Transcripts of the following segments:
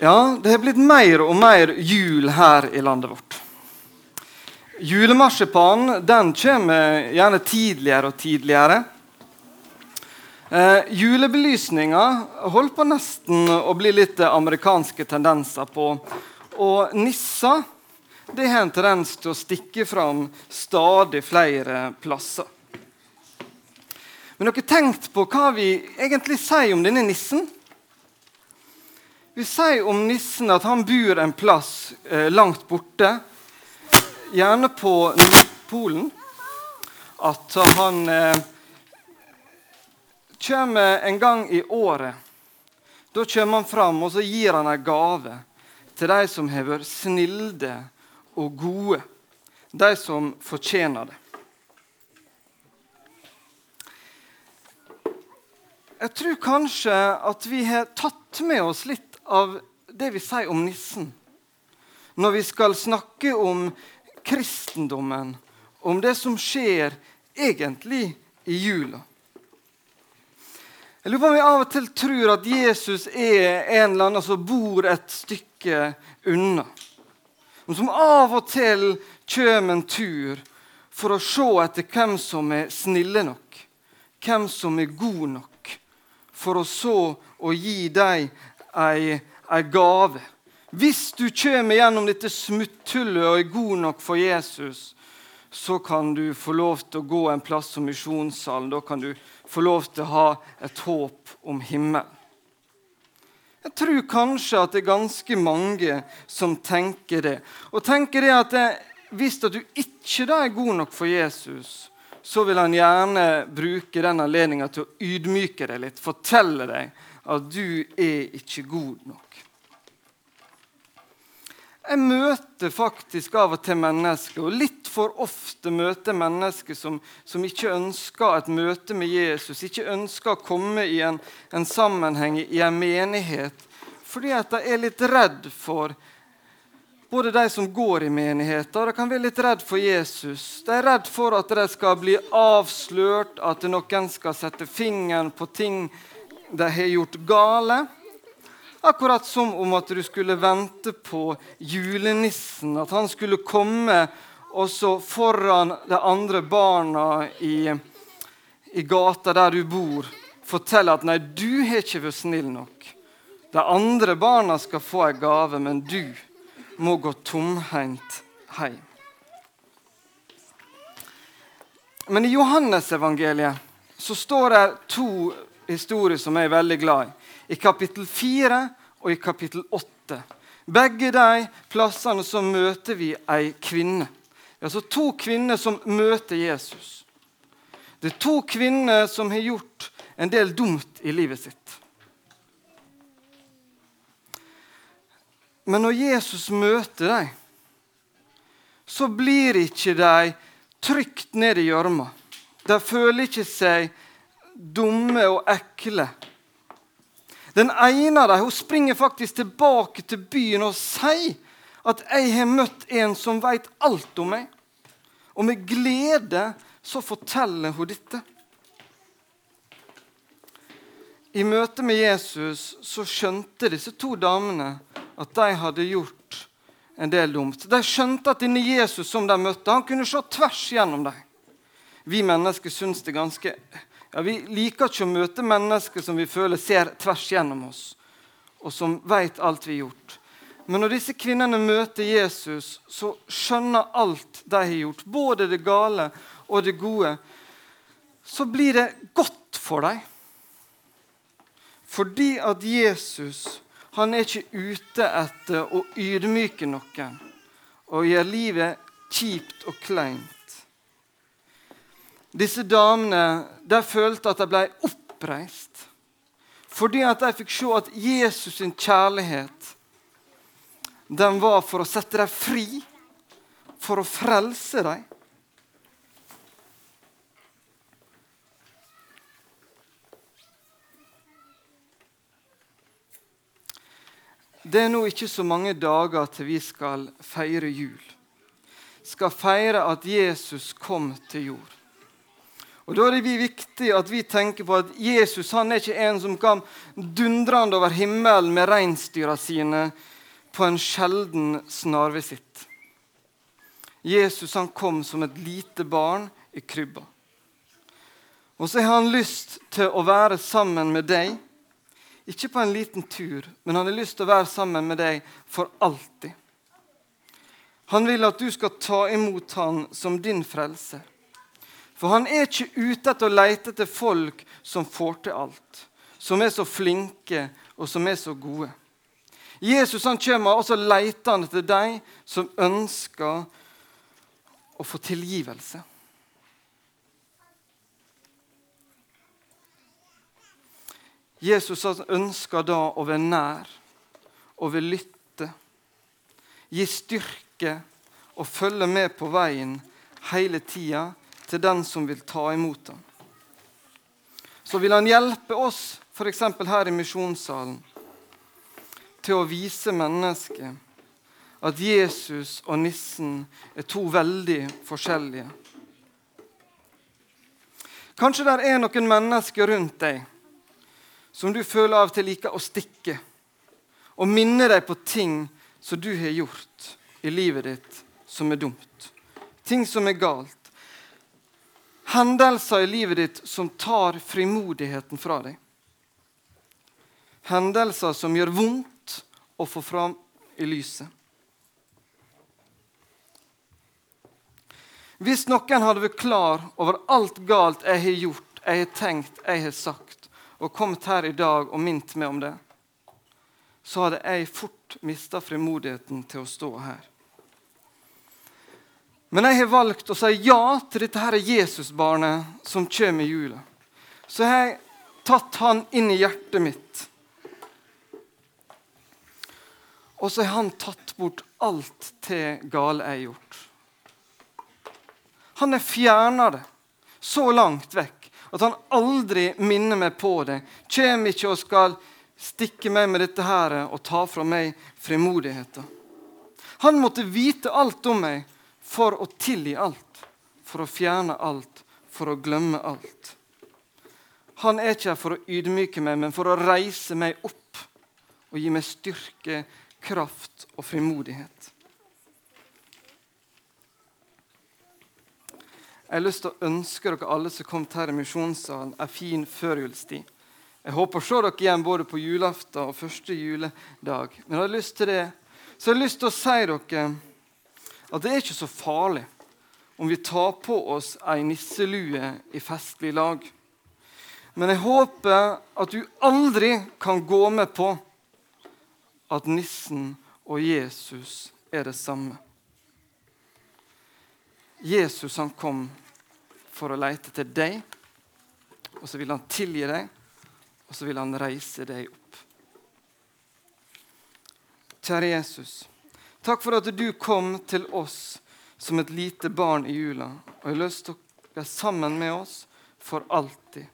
Ja, det har blitt mer og mer jul her i landet vårt. Julemarsipanen den kommer gjerne tidligere og tidligere. Eh, julebelysninga holder på nesten å bli litt amerikanske tendenser på. Og nisser det har en tendens til å stikke fram stadig flere plasser. Men dere tenkt på hva vi egentlig sier om denne nissen? Vi sier om nissen at han bor en plass eh, langt borte, gjerne på Nordpolen. At han eh, kommer en gang i året. Da kommer han fram og så gir han en gave til de som har vært snilde og gode. De som fortjener det. Jeg tror kanskje at vi har tatt med oss litt av det vi sier om nissen når vi skal snakke om kristendommen, om det som skjer egentlig i jula. Jeg lurer på om vi av og til tror at Jesus er en eller annen som bor et stykke unna. Men som av og til kommer en tur for å se etter hvem som er snille nok, hvem som er god nok, for å så å gi dem ei, ei gave. Hvis du kommer gjennom dette smutthullet og er god nok for Jesus, så kan du få lov til å gå en plass som misjonssalen. Da kan du få lov til å ha et håp om himmelen. Jeg tror kanskje at det er ganske mange som tenker det. Og tenker det at Hvis du ikke er god nok for Jesus, så vil han gjerne bruke den anledninga til å ydmyke deg litt, fortelle deg at du er ikke god nok. Jeg møter faktisk av og til mennesker, og litt for ofte møter mennesker som, som ikke ønsker et møte med Jesus, ikke ønsker å komme i en, en sammenheng i en menighet, fordi at de er litt redd for både de som går i menigheter, de kan være litt redd for Jesus. De er redd for at de skal bli avslørt, at noen skal sette fingeren på ting de har gjort gale. Akkurat som om at du skulle vente på julenissen, at han skulle komme også foran de andre barna i, i gata der du bor, fortelle at 'nei, du har ikke vært snill nok'. De andre barna skal få en gave, men du må gå tomhendt hjem. Men i Johannesevangeliet så står det to historie som jeg er veldig glad i. I kapittel 4 og i kapittel 8. Begge de plassene så møter vi ei kvinne. Det er altså to kvinner som møter Jesus. Det er to kvinner som har gjort en del dumt i livet sitt. Men når Jesus møter dem, så blir ikke de trygt ned i gjørma. De føler ikke seg dumme og ekle. Den ene av dem hun springer faktisk tilbake til byen og sier at 'jeg har møtt en som vet alt om meg'. Og med glede så forteller hun dette. I møte med Jesus så skjønte disse to damene at de hadde gjort en del dumt. De skjønte at denne Jesus som de møtte, han kunne se tvers gjennom dem. Vi mennesker syns det er ganske ja, Vi liker ikke å møte mennesker som vi føler ser tvers gjennom oss, og som vet alt vi har gjort. Men når disse kvinnene møter Jesus, så skjønner alt de har gjort, både det gale og det gode, så blir det godt for dem. Fordi at Jesus han er ikke ute etter å ydmyke noen og gjøre livet kjipt og kleint. Disse damene de følte at de ble oppreist fordi at de fikk se at Jesus sin kjærlighet den var for å sette dem fri, for å frelse dem. Det er nå ikke så mange dager til vi skal feire jul. Skal feire at Jesus kom til jord. Og Da er det viktig at vi tenker på at Jesus han er ikke en som kan dundrende over himmelen med reinsdyra sine på en sjelden snarvisitt. Jesus han kom som et lite barn i krybba. Og så har han lyst til å være sammen med deg. Ikke på en liten tur, men han har lyst til å være sammen med deg for alltid. Han vil at du skal ta imot han som din frelse. For han er ikke ute etter å lete etter folk som får til alt, som er så flinke og som er så gode. Jesus han kommer også han til deg som ønsker å få tilgivelse. Jesus ønsker da å være nær og vil lytte, gi styrke og følge med på veien hele tida til den som vil ta imot ham. Så vil han hjelpe oss, f.eks. her i misjonssalen, til å vise mennesket at Jesus og nissen er to veldig forskjellige. Kanskje det er noen mennesker rundt deg som du føler av og til liker å stikke, og minne deg på ting som du har gjort i livet ditt som er dumt. Ting som er galt hendelser i livet ditt som tar frimodigheten fra deg. Hendelser som gjør vondt å få fram i lyset. Hvis noen hadde vært klar over alt galt jeg har gjort, jeg har tenkt, jeg har sagt, og kommet her i dag og minnet meg om det, så hadde jeg fort mista frimodigheten til å stå her. Men jeg har valgt å si ja til dette her Jesusbarnet som kommer i jula. Så jeg har tatt han inn i hjertet mitt. Og så har han tatt bort alt det gale jeg har gjort. Han har fjerna det så langt vekk at han aldri minner meg på det. Kjem ikke og skal stikke meg med dette her og ta fra meg frimodigheten. Han måtte vite alt om meg for å tilgi alt, for å fjerne alt, for å glemme alt. Han er ikke her for å ydmyke meg, men for å reise meg opp og gi meg styrke, kraft og frimodighet. Jeg har lyst til å ønske dere alle som kom her i misjonssalen, en fin førjulstid. Jeg håper å se dere igjen både på julaften og første juledag. Men jeg har lyst til det, så jeg har lyst til å si dere at det er ikke så farlig om vi tar på oss ei nisselue i festlig lag. Men jeg håper at du aldri kan gå med på at nissen og Jesus er det samme. Jesus han kom for å lete til deg, og så vil han tilgi deg, og så vil han reise deg opp. Kjære Jesus. Takk for at du kom til oss som et lite barn i jula og har lyst til å være sammen med oss for alltid.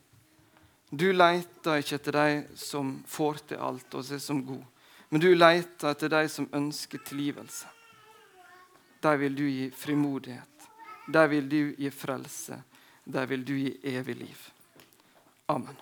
Du leter ikke etter de som får til alt og er som god, men du leter etter de som ønsker tilgivelse. Der vil du gi frimodighet. Der vil du gi frelse. Der vil du gi evig liv. Amen.